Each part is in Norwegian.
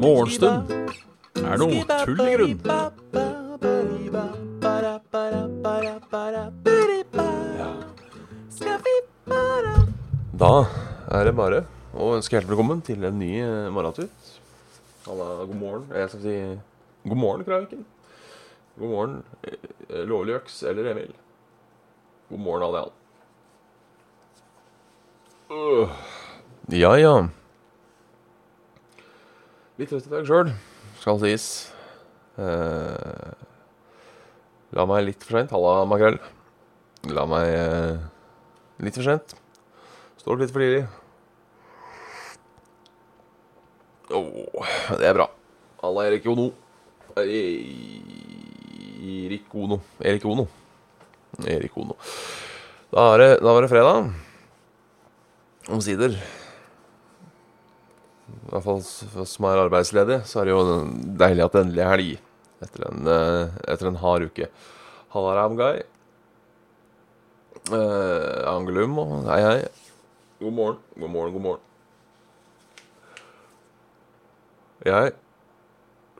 Morgenstund er noe tull i grunn. Da er det bare å ønske hjertelig velkommen til en ny morgentur. Halla, god morgen. Jeg skal si god morgen, Kraviken. God morgen, Lovlig Øks eller Emil. God morgen, alle alle. Øh. Ja, ja. Litt trøtt i dag sjøl, skal sies. Uh, la meg litt for seint. Halla, makrell. La meg uh, litt for sent. Står opp litt for tidlig. Åh, det er bra. Halla, Erik Ono. Erik Ono. Erik Ono. Erik Ono. Da, det, da var det fredag. Omsider. I hvert fall for oss som er arbeidsledige, så er det jo deilig at det endelig er helg. Etter en, eh, etter en hard uke. Halla, Ramguy. Eh, Angelum og hei, hei. God morgen, god morgen, god morgen. Jeg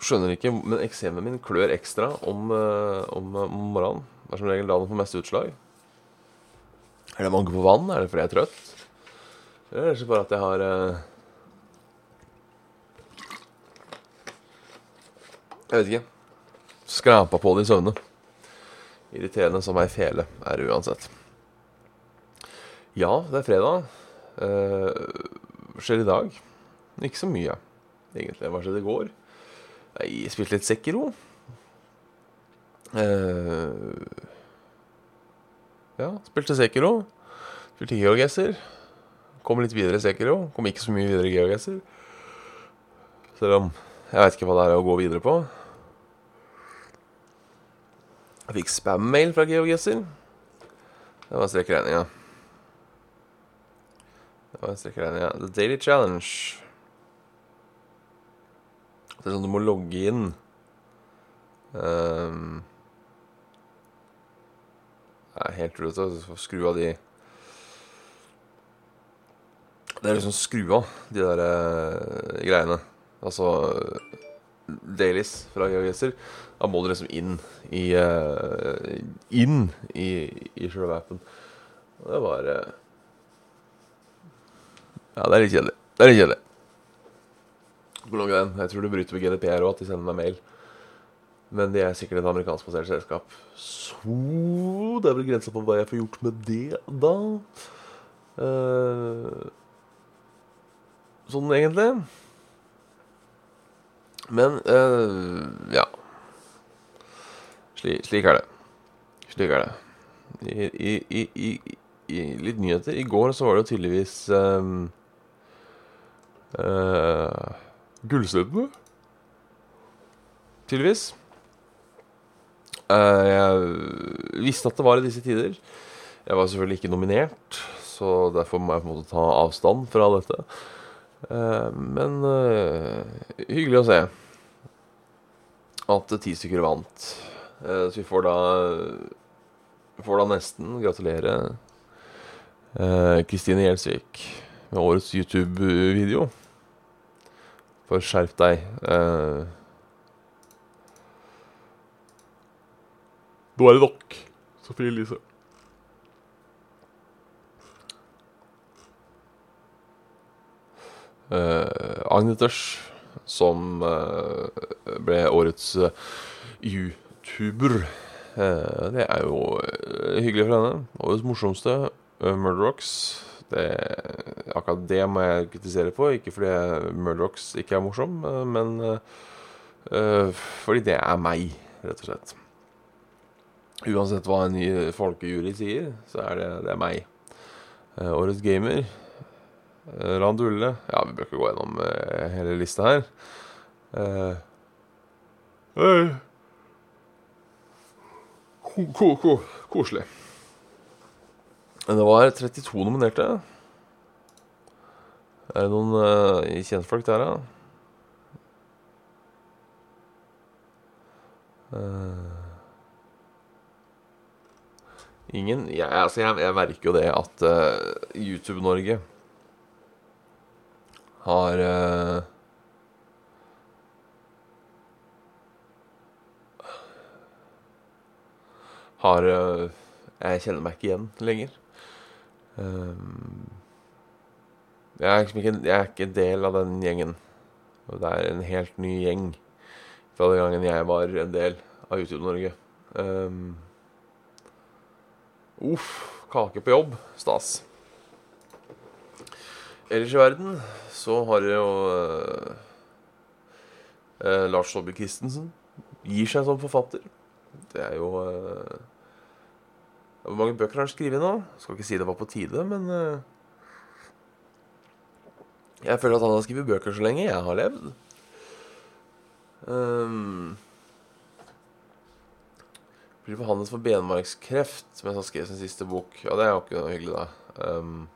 skjønner ikke, men eksemen min klør ekstra om, eh, om, om morgenen. Det er som regel da den får mest utslag. Er det mangel på vann? Er det fordi jeg er trøtt? Eller er ikke bare at jeg har eh, Jeg vet ikke. Skrapa på det i søvne. Irriterende som ei fele er det uansett. Ja, det er fredag. Uh, skjer i dag? Ikke så mye, egentlig. Hva skjedde i går? Jeg spilte litt Sekiro. Uh, ja, spilte Sekiro. Spilte Geogesser. Kom litt videre i Sekiro. Kom ikke så mye videre i Geogesser. Selv om jeg veit ikke hva det er å gå videre på. Jeg fikk spam-mail fra GeoGuessr. Det var strekkregninga. Det var strekkregninga. The Daily Challenge. Det er sånn du må logge inn. Um, det er helt å skru av de Det er liksom skru av de der uh, greiene. Altså dailies fra GeoGuessr. Da må du liksom inn i uh, Inn i, i sjølve appen. Og det var uh, Ja, det er litt kjedelig. Det er litt kjedelig. Hvor lang er den? Jeg tror du bryter med GDPR òg, at de sender meg mail. Men de er sikkert et amerikanskbasert selskap. Så det er vel grensa på hva jeg får gjort med det, da. Uh, sånn egentlig. Men uh, ja. Slik, slik, er det. Slik er det. I, i, i, i, litt nyheter. I går så var det jo tydeligvis um, uh, Gullstøtene. Tydeligvis. Uh, jeg visste at det var i disse tider. Jeg var selvfølgelig ikke nominert, så derfor må jeg på en måte ta avstand fra dette. Uh, men hyggelig å se at ti stykker vant. Eh, så vi får da Får da nesten gratulere eh, Kristine Gjelsvik med årets YouTube-video. For skjerp deg. Eh, Nå er det nok, Sofie Elise. Uh, Agneters som uh, ble årets uh, YouTuber. Eh, det er jo hyggelig for henne. Årets morsomste, Murderrocks. Det, akkurat det må jeg kritisere på. Ikke fordi Murderrocks ikke er morsom, men uh, fordi det er meg, rett og slett. Uansett hva en folkejury sier, så er det, det er meg. Uh, årets gamer Eh, Randulle Ja, vi bør ikke gå gjennom uh, hele lista her. Uh, uh, ko, ko, koselig. Det var 32 nominerte. Er det noen uh, kjentfolk der, da? Ingen jeg, Altså, jeg, jeg merker jo det at uh, YouTube-Norge har uh, Har uh, Jeg kjenner meg ikke igjen lenger. Um, jeg, er liksom ikke, jeg er ikke del av den gjengen. Og det er en helt ny gjeng fra den gangen jeg var en del av YouTube-Norge. Um, Uff. Kake på jobb. Stas. Ellers i verden så har jeg jo eh, eh, Lars Saabye Christensen gir seg som forfatter. Det er jo eh, Hvor mange bøker har han skrevet nå? Skal ikke si det var på tide, men eh, Jeg føler at han har skrevet bøker så lenge jeg har levd. Um, blir behandlet for benmarkskreft mens han skrev sin siste bok. Ja, det er jo ikke noe hyggelig, da. Um,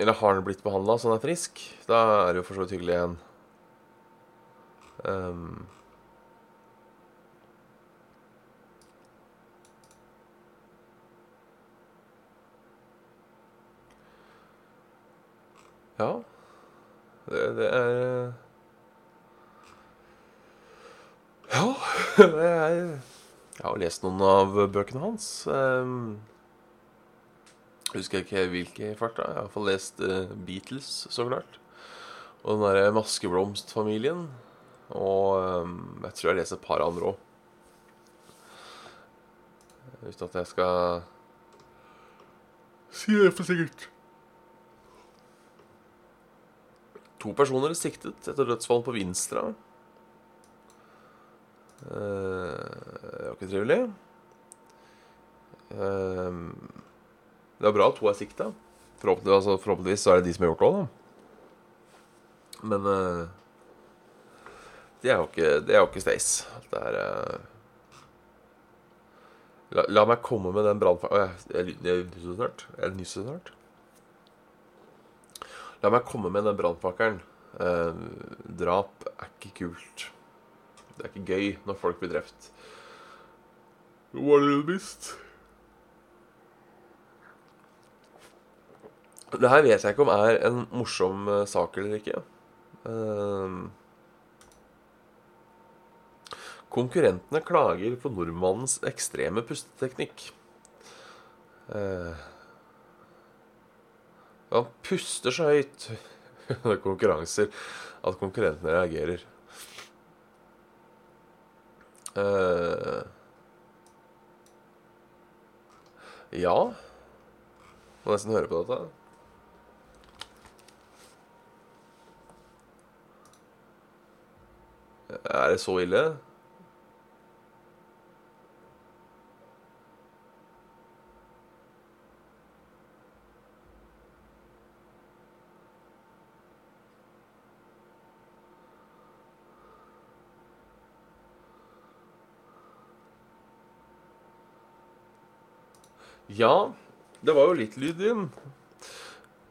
eller har han blitt behandla så han er frisk? Da er det jo for så vidt hyggelig igjen. Um, ja. Det, det er Ja, det er Jeg har lest noen av bøkene hans. Um, husker jeg ikke hvilke i farta. Jeg har iallfall lest uh, Beatles, så klart. Og den derre Maskeblomstfamilien. Og um, jeg tror jeg lest et par andre òg. Uten at jeg skal si det for sikkert. To personer siktet etter dødsfall på Vinstra. Eh, det var ikke trivelig. Eh, det er bra at to er sikta. Forhåpentligvis, altså, forhåpentligvis så er det de som har gjort det òg, da. Men uh, det er jo ikke, det er jo ikke Stace. Det er la, la, meg komme med den brannfakelen Jeg, jeg, jeg nyser snart. Jeg nyser snart. La meg komme med den brannfakkelen. Uh, drap er ikke kult. Det er ikke gøy når folk blir drept. Var det visst? Det her vet jeg ikke om er en morsom uh, sak eller ikke. Uh, konkurrentene klager på nordmannens ekstreme pusteteknikk. Uh, han puster så høyt under konkurranser at konkurrentene reagerer. Uh, ja Må nesten høre på dette. Er det så ille? Ja, det var jo litt lyd inn.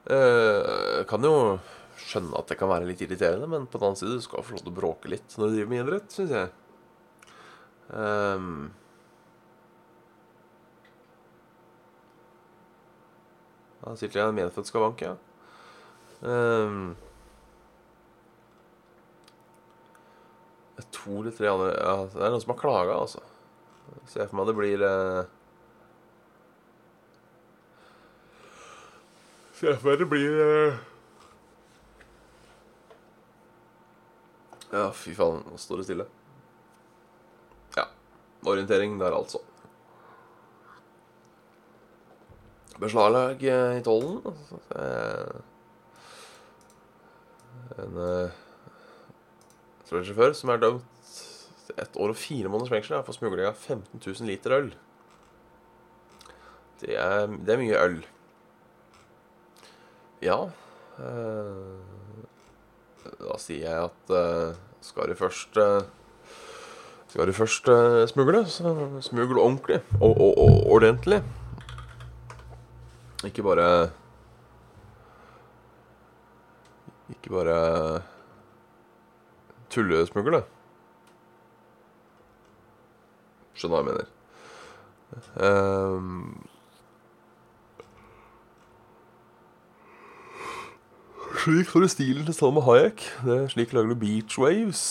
Eh, kan jo skjønne at det kan være litt irriterende, men på den annen side du skal få lov til å bråke litt når du driver med idrett, syns jeg. Um, da sitter jeg en medfødt skavank, ja. Um, to eller tre andre ja, Det er noen som har klaga, altså. Ser for meg det blir eh, Ser for meg det blir eh, Ja, fy faen, nå står det stille. Ja. Orientering der, altså. Beslaglag i tollen. En trailersjåfør som er dømt til ett år og fire måneders fengsel for smugling av 15 000 liter øl. Det er, det er mye øl. Ja. Da sier jeg at uh, skal du først uh, Skal du først uh, smugle, så smugl ordentlig. Og, og, og, ordentlig. Ikke bare Ikke bare tullesmugle. Skjønner hva jeg mener. Um, slik får du stilen til Salma Hayek. Det er slik lager du beach waves.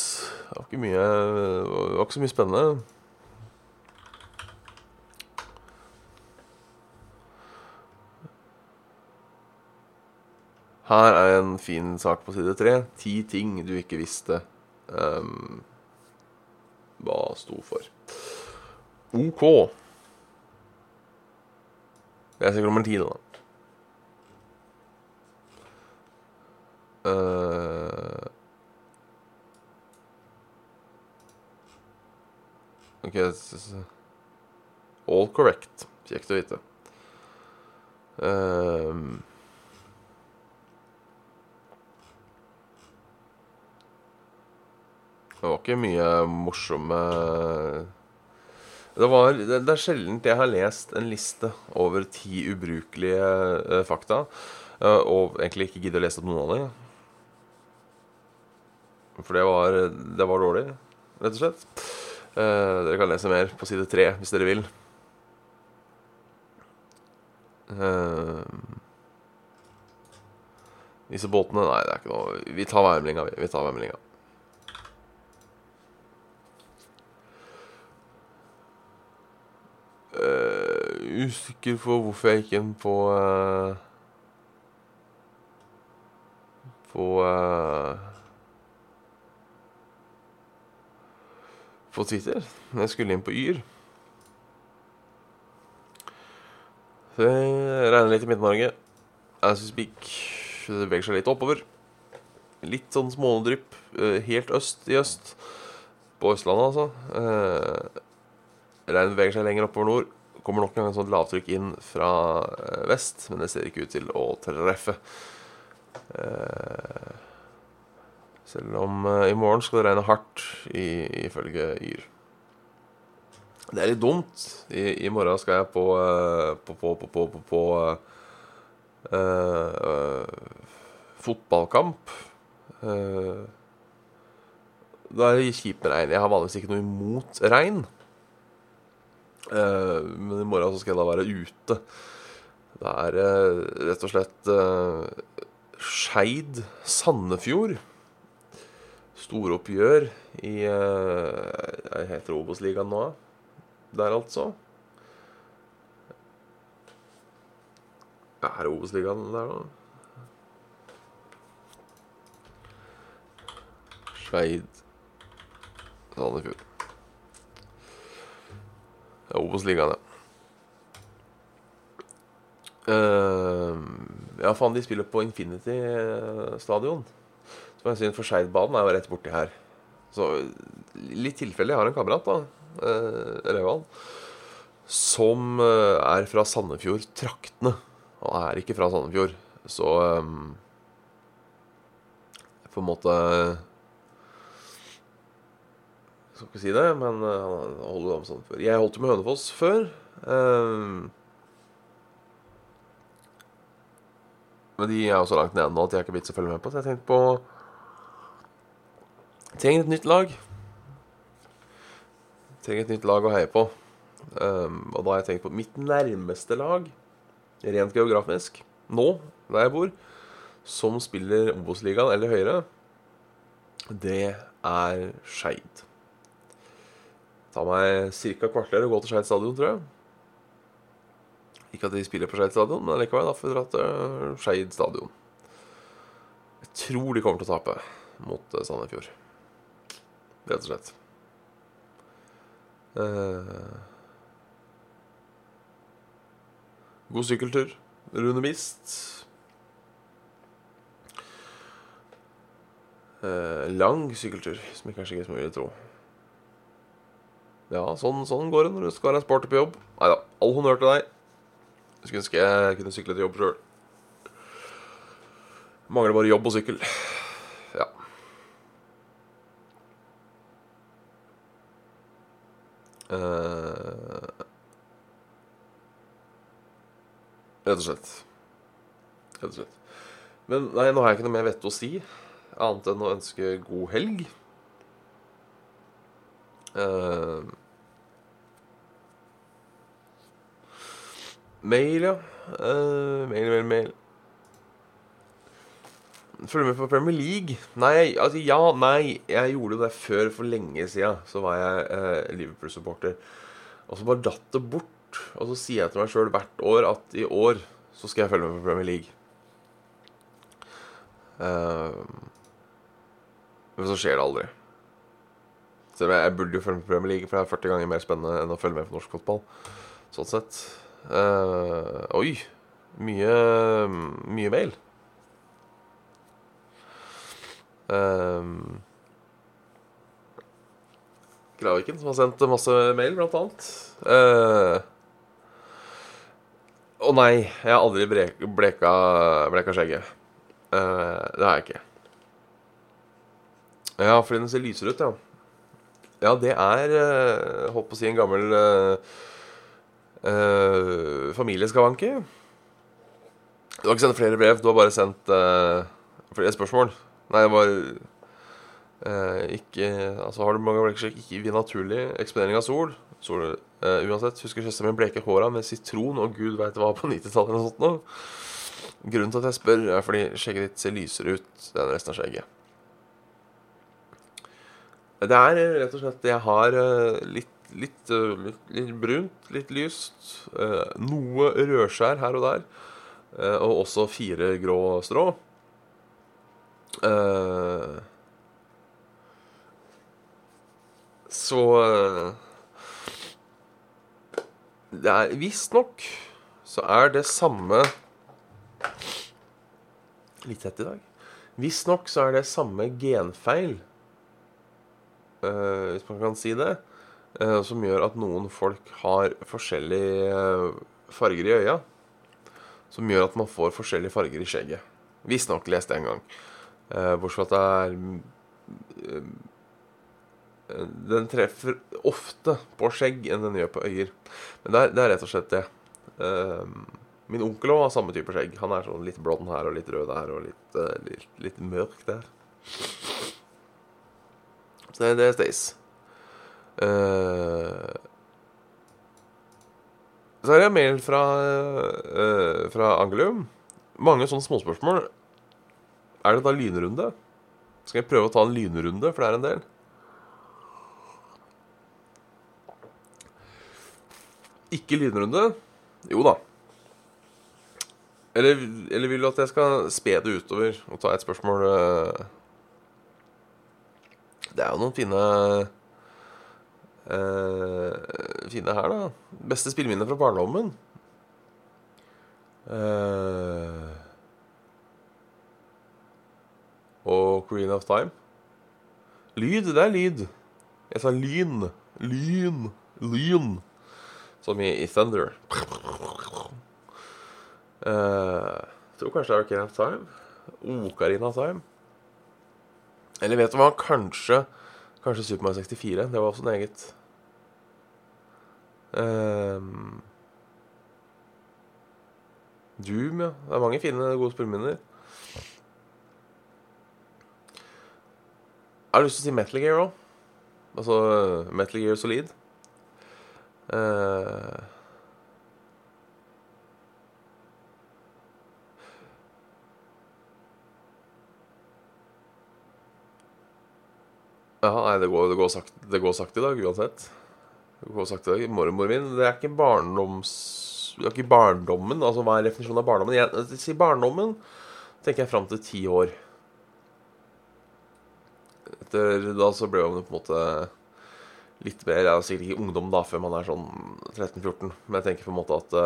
Det var ikke mye Det var ikke så mye spennende. Her er en fin sak på side tre. Ti ting du ikke visste um, hva sto for. OK. Det er sikkert nummer ti, da. OK All correct. Kjekt å vite. Um, det var ikke mye morsomme det, var, det, er sjelden jeg har lest en liste over ti ubrukelige uh, fakta, uh, og egentlig ikke gidder å lese opp noen av dem. For det var, det var dårlig, rett og slett. Uh, dere kan lese mer på side tre hvis dere vil. disse båtene Nei, det er ikke noe Vi tar værmeldinga, vi. Tar værmeldinga. Uh, usikker på hvorfor jeg gikk inn på uh, På På Twitter. når Jeg skulle inn på Yr. Så Det regner litt i Midt-Norge. As we speak. Det beveger seg litt oppover. Litt sånn smådrypp helt øst i øst. På Østlandet, altså. Regnet beveger seg lenger oppover nord. Kommer nok en gang sånt lavtrykk inn fra eh, vest, men det ser ikke ut til å treffe. Eh, selv om eh, i morgen skal det regne hardt, ifølge Yr. Det er litt dumt. I, i morgen skal jeg på på, på, på, på, på, på uh, fotballkamp. Uh, da er det kjipt med regn. Jeg har vanligvis ikke noe imot regn. Uh, men i morgen så skal jeg da være ute. Det er uh, rett og slett uh, Skeid Sandefjord. Storoppgjør i Jeg heter Obos-ligaen nå? Der, altså. Er Obos-ligaen der, da? Skeid Sandefjord. Det Obos-ligaen, ja. Uh, ja, faen, de spiller på Infinity eh, stadion. Som jeg synes for Skeidbanen er jo rett borti her. Så litt tilfeldig. Jeg har en kamerat, da, eh, Rauan, som uh, er fra Sandefjord-traktene. Han er ikke fra Sandefjord. Så eh, på en måte jeg skal ikke si det, men uh, han holder jo med Sandefjord. Jeg holdt jo med Hønefoss før. Eh, men de er jo så langt nede nå at jeg er ikke vits å følge med på, så jeg tenkte på Trenger et nytt lag. Trenger et nytt lag å heie på. Um, og da har jeg tenkt på mitt nærmeste lag, rent geografisk, nå, der jeg bor, som spiller Obos-ligaen eller høyere, det er Skeid. Ta meg ca. kvarter å gå til Skeid stadion, tror jeg. Ikke at de spiller på Skeid stadion, men likevel da får vi dra til Skeid stadion. Jeg tror de kommer til å tape mot uh, Sandefjord. Rett og slett. Uh, god sykkeltur. Rune Mist. Uh, lang sykkeltur, som jeg kanskje ikke så mye tro. Ja, sånn, sånn går det når du skal være sporty på jobb. Nei da, all honnør til deg. Jeg skulle ønske jeg kunne sykle til jobb sjøl. Mangler bare jobb og sykkel. Eh, rett og slett. Rett og slett. Men nei, nå har jeg ikke noe mer vett å si, annet enn å ønske god helg. Uh, mail, ja. Uh, mail, mail, mail. Følger med på Premier League? Nei, altså ja, nei. Jeg gjorde det før for lenge siden. Så var jeg eh, Liverpool-supporter. Og så bare datt det bort. Og så sier jeg til meg sjøl hvert år at i år så skal jeg følge med på Premier League. Uh, men så skjer det aldri. Så jeg burde jo følge med på Premier League, for det er 40 ganger mer spennende enn å følge med på norsk fotball. Sånn sett. Uh, oi. Mye, mye mail. Um, Graviken, som har sendt masse mail, blant annet. Å uh, nei, jeg har aldri bleka, bleka skjegget. Uh, det har jeg ikke. Ja, fordi den ser lysere ut, ja. Ja, det er uh, Holdt på å si en gammel uh, familieskavanke. Du har ikke sendt flere brev, du har bare sendt flere spørsmål. Nei, det var eh, ikke Altså, har du mange blekksjekk, ikke via naturlig eksponering av sol. sol eh, uansett, husker søsteren min bleke håra med sitron og gud veit hva på 90-tallet eller noe sånt noe. Grunnen til at jeg spør, er fordi skjegget ditt ser lysere ut enn resten av skjegget. Det er eh, rett og slett Jeg har litt, litt, litt, litt brunt, litt lyst. Noe rødskjær her og der. Og også fire grå strå. Uh, så uh, Det er visstnok så er det samme Litt tett i dag. Visstnok så er det samme genfeil, uh, hvis man kan si det, som gjør at noen folk har forskjellige farger i øya. Som gjør at man får forskjellige farger i skjegget. Visstnok leste jeg en gang. Uh, bortsett fra at det er uh, Den treffer ofte på skjegg enn den gjør på øyer. Men det er, det er rett og slett det. Uh, min onkel har samme type skjegg. Han er sånn litt blond her og litt rød der og litt, litt, litt mørk der. Så det, det er Stace. så har jeg mail fra, fra Angelium. Mange sånne småspørsmål er det da lynrunde? Skal jeg prøve å ta en lynrunde, for det er en del? Ikke lynrunde? Jo da. Eller, eller, vil du at jeg skal spe det utover og ta et spørsmål eh? Det er jo noen fine uh, Fine her, da. Beste spilleminne fra barndommen. Uh, og Queen of Time. Lyd, det er lyd. Jeg sa lyn. Lyn. Lyn. Som i, i Thunder. Uh, tror kanskje det er Queen of Time. Ocarina of Time. Eller vet du hva? Kanskje Kanskje Super Mario 64. Det var også en eget. Um, Doom, ja. Det er mange fine, gode spillminner. Har lyst til å si Metal Gear òg. Altså Metal Gear Solid. Uh, Ja, nei, det går, det, går sakte, det går sakte, i dag uansett. Det går sakte i dag. Mormor min Det er ikke barndoms... Det er ikke barndommen. Altså, Hva er definisjonen av barndommen? Jeg sier barndommen tenker jeg fram til ti år etter da så ble man på en måte litt mer Jeg er sikkert ikke ungdom da før man er sånn 13-14, men jeg tenker på en måte at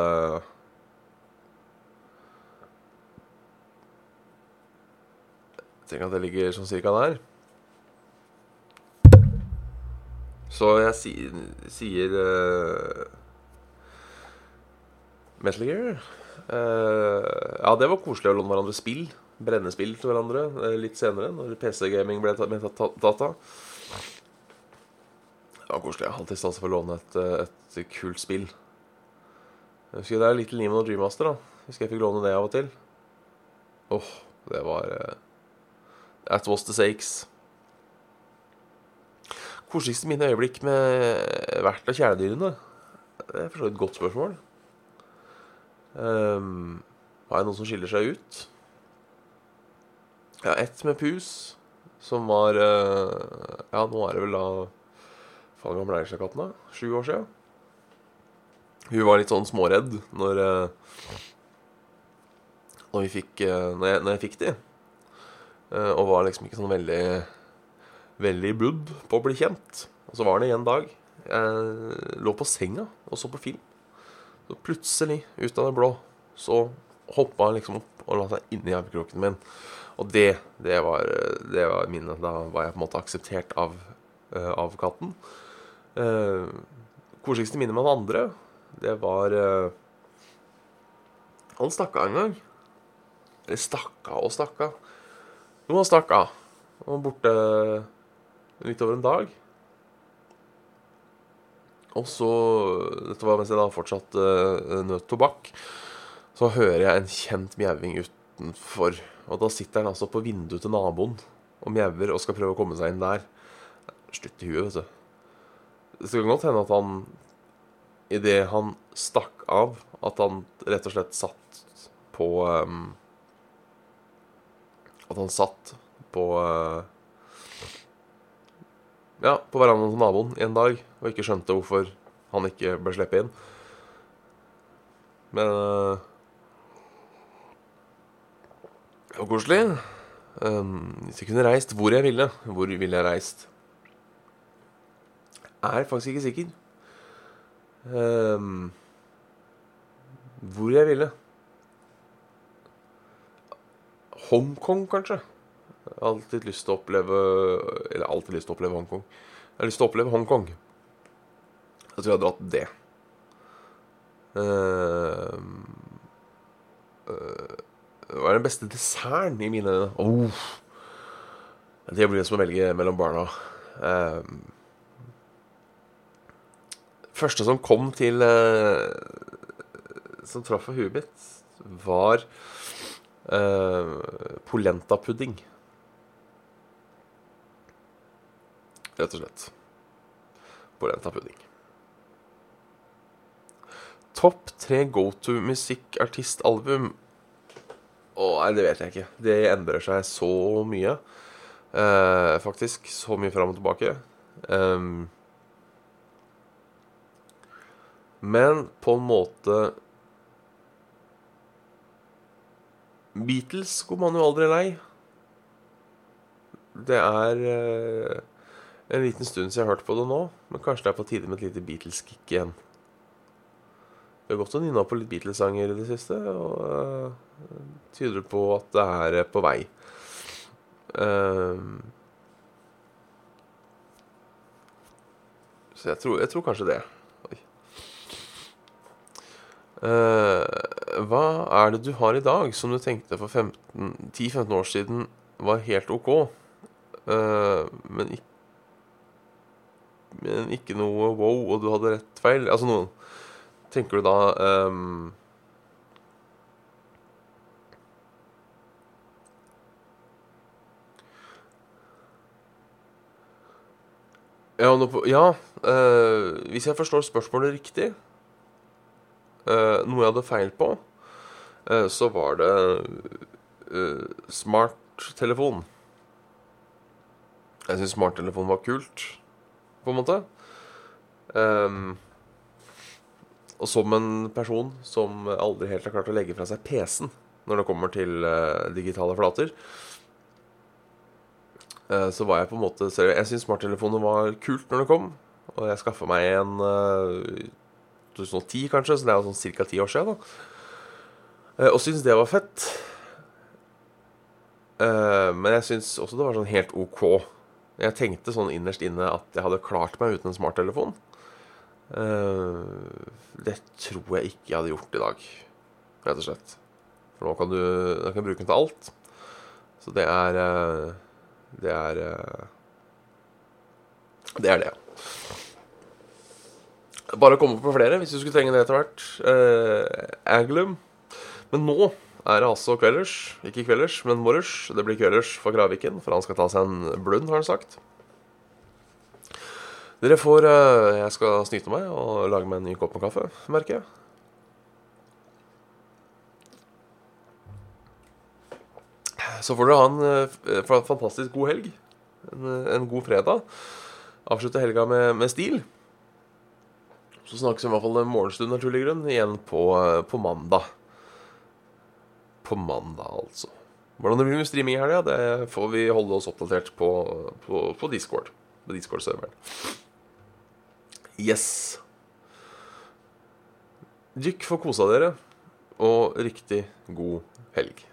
Jeg tenker at det ligger sånn cirka der. Så jeg sier, sier uh, Metal Gear. Uh, ja, det var koselig å låne hverandre spill brenne spill til hverandre eh, litt senere, når PC-gaming ble tatt data. Ja, koselig. Jeg har alltid stas for å låne et, eh, et, kult spill. Jeg husker det er Little Nemo og Dreammaster. da Husker jeg fikk låne det av og til. Åh, oh, det var uh, That was the sakes. Koseligste mine øyeblikk med vert og kjæledyrene? Det er for så vidt et godt spørsmål. Um, har jeg noen som skiller seg ut? Ja, ett med pus, som var uh, Ja, nå er det vel da Faen, gammel er katten, da? Sju år siden? Hun var litt sånn småredd når uh, Når vi fikk uh, når, jeg, når jeg fikk de. og var liksom ikke sånn veldig Veldig budd på å bli kjent. Og så var det en dag jeg lå på senga og så på film. Så plutselig, ut av det blå, så hoppa han liksom opp og la seg inni armkroken min. Og det, det var, det var minnet. Da var jeg på en måte akseptert av, uh, av katten. Uh, koseligste minnet med han andre, det var uh, Han stakk av en gang. Eller stakk av og stakk av. Jo, han stakk av. Han var borte litt over en dag. Og så Dette var mens jeg da fortsatt uh, nøt tobakk. Så hører jeg en kjent mjauing utenfor. Og da sitter han altså på vinduet til naboen og mjauer og skal prøve å komme seg inn der. Slutt i huet, vet du. Det skal godt hende at han idet han stakk av, at han rett og slett satt på um, At han satt på uh, ja, på verandaen til naboen en dag og ikke skjønte hvorfor han ikke ble sluppet inn. Men uh, Det koselig. Um, hvis jeg kunne reist hvor jeg ville, hvor ville jeg reist? Er faktisk ikke sikker. Um, hvor jeg ville. Hongkong, kanskje. Jeg har alltid lyst til å oppleve Eller alltid lyst til å oppleve Hongkong. Jeg har lyst til å oppleve Hongkong. Jeg tror jeg har dratt det. Uh, uh, hva er den beste desserten i mine øyne? Oh. Det blir som å velge mellom barna. Uh, første som kom til uh, Som traff av huet mitt, var uh, polentapudding. Rett og slett. Polentapudding. Topp tre go to musikkartistalbum Å, nei, det vet jeg ikke. Det endrer seg så mye. Eh, faktisk. Så mye fram og tilbake. Um, men på en måte Beatles går man jo aldri lei. Det er eh, en liten stund siden jeg har hørt på det nå, men kanskje det er på tide med et lite Beatles-kick igjen. Vi har gått og nynna på litt Beatles-sanger i det siste, og uh, tyder på at det er uh, på vei. Uh, så jeg tror, jeg tror, kanskje det. hva er det du har i dag som du tenkte for 10-15 år siden var helt OK, men ikke men ikke noe wow, og du hadde rett feil. Altså noe Tenker du da um, Ja, på, ja uh, hvis jeg forstår spørsmålet riktig uh, Noe jeg hadde feil på, uh, så var det smarttelefon. Jeg syns smarttelefon var kult, på en måte. Um, og som en person som aldri helt har klart å legge fra seg PC-en når det kommer til uh, digitale flater, uh, så var jeg på en måte Jeg syns smarttelefoner var kult når det kom, og jeg skaffa meg en uh, 2010 kanskje, så det er jo sånn ca. ti år siden. da Og syns det var fett. men jeg syns også det var sånn helt OK. Jeg tenkte sånn innerst inne at jeg hadde klart meg uten en smarttelefon. Uh, det tror jeg ikke jeg hadde gjort i dag, rett og slett. For nå kan du, kan bruke den til alt. Så det er uh, Det er uh, Det er det. Bare å komme på flere hvis du skulle trenge det etter hvert. Eh, Aglum. Men nå er det altså kvelders. Ikke kvelders, men morgers. Det blir kvelders for Kraviken, for han skal ta seg en blund, har han sagt. Dere får eh, Jeg skal snyte meg og lage meg en ny kopp med kaffe, merker jeg. Så får dere ha en eh, fantastisk god helg. En, eh, en god fredag. Avslutte helga med, med, stil. Så snakkes vi i hvert fall en morgenstund naturlig grunn igjen på, på, mandag. På mandag, altså. Hvordan det blir med streaming i helga, det får vi holde oss oppdatert på, på, på Discord. På Discord-serveren. Yes. Dykk får kosa dere, og riktig god helg.